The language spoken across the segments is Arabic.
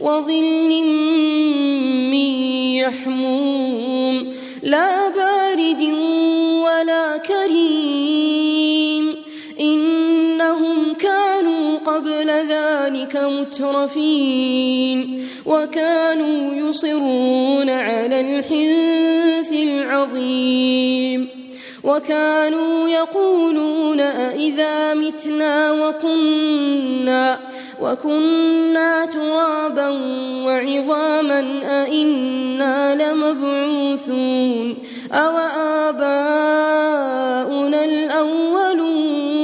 وظل من يحموم لا بارد ولا كريم. إنهم كانوا قبل ذلك مترفين وكانوا يصرون على الحنث العظيم. وكانوا يقولون أئذا متنا وكنا وكنا ترابا وعظاما أئنا لمبعوثون. أو آباؤنا الأولون.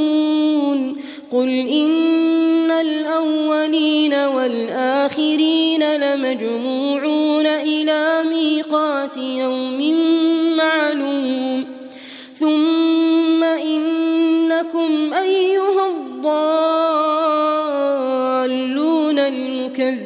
قل إن الأولين والآخرين لمجموعون إلى ميقات يوم معلوم. ثم إنكم أيها الضالون.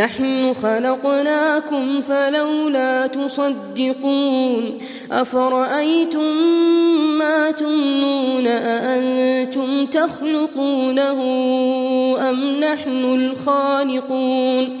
نحن خلقناكم فلولا تصدقون أفرأيتم ما تمنون أأنتم تخلقونه أم نحن الخالقون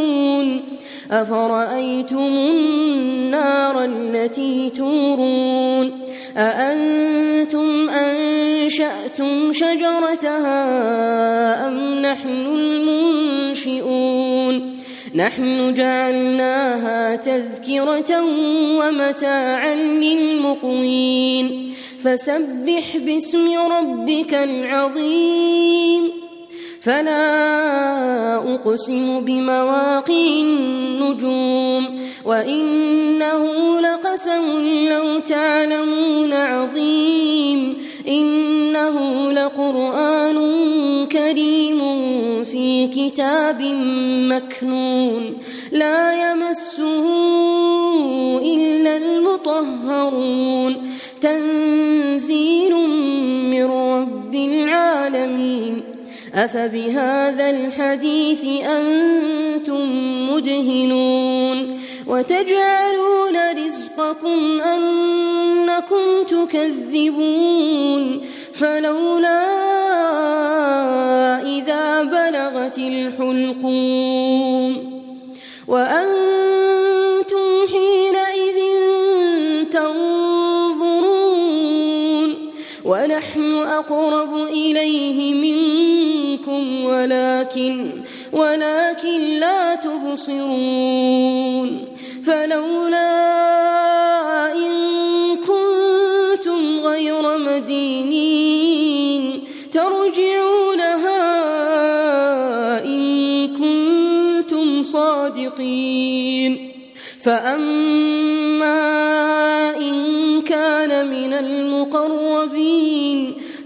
تشكون أفرأيتم النار التي تورون أأنتم أنشأتم شجرتها أم نحن المنشئون نحن جعلناها تذكرة ومتاعا للمقوين فسبح باسم ربك العظيم فلا أقسم بمواقع النجوم وإنه لقسم لو تعلمون عظيم إنه لقرآن كريم في كتاب مكنون لا يمسه إلا المطهرون تنزيل من رب العالمين أفبهذا الحديث أنتم مدهنون وتجعلون رزقكم أنكم تكذبون فلولا إذا بلغت الحلقوم وأنتم أقرب إليه منكم ولكن ولكن لا تبصرون. فلولا إن كنتم غير مدينين ترجعونها إن كنتم صادقين. فأما إن كان من المقربين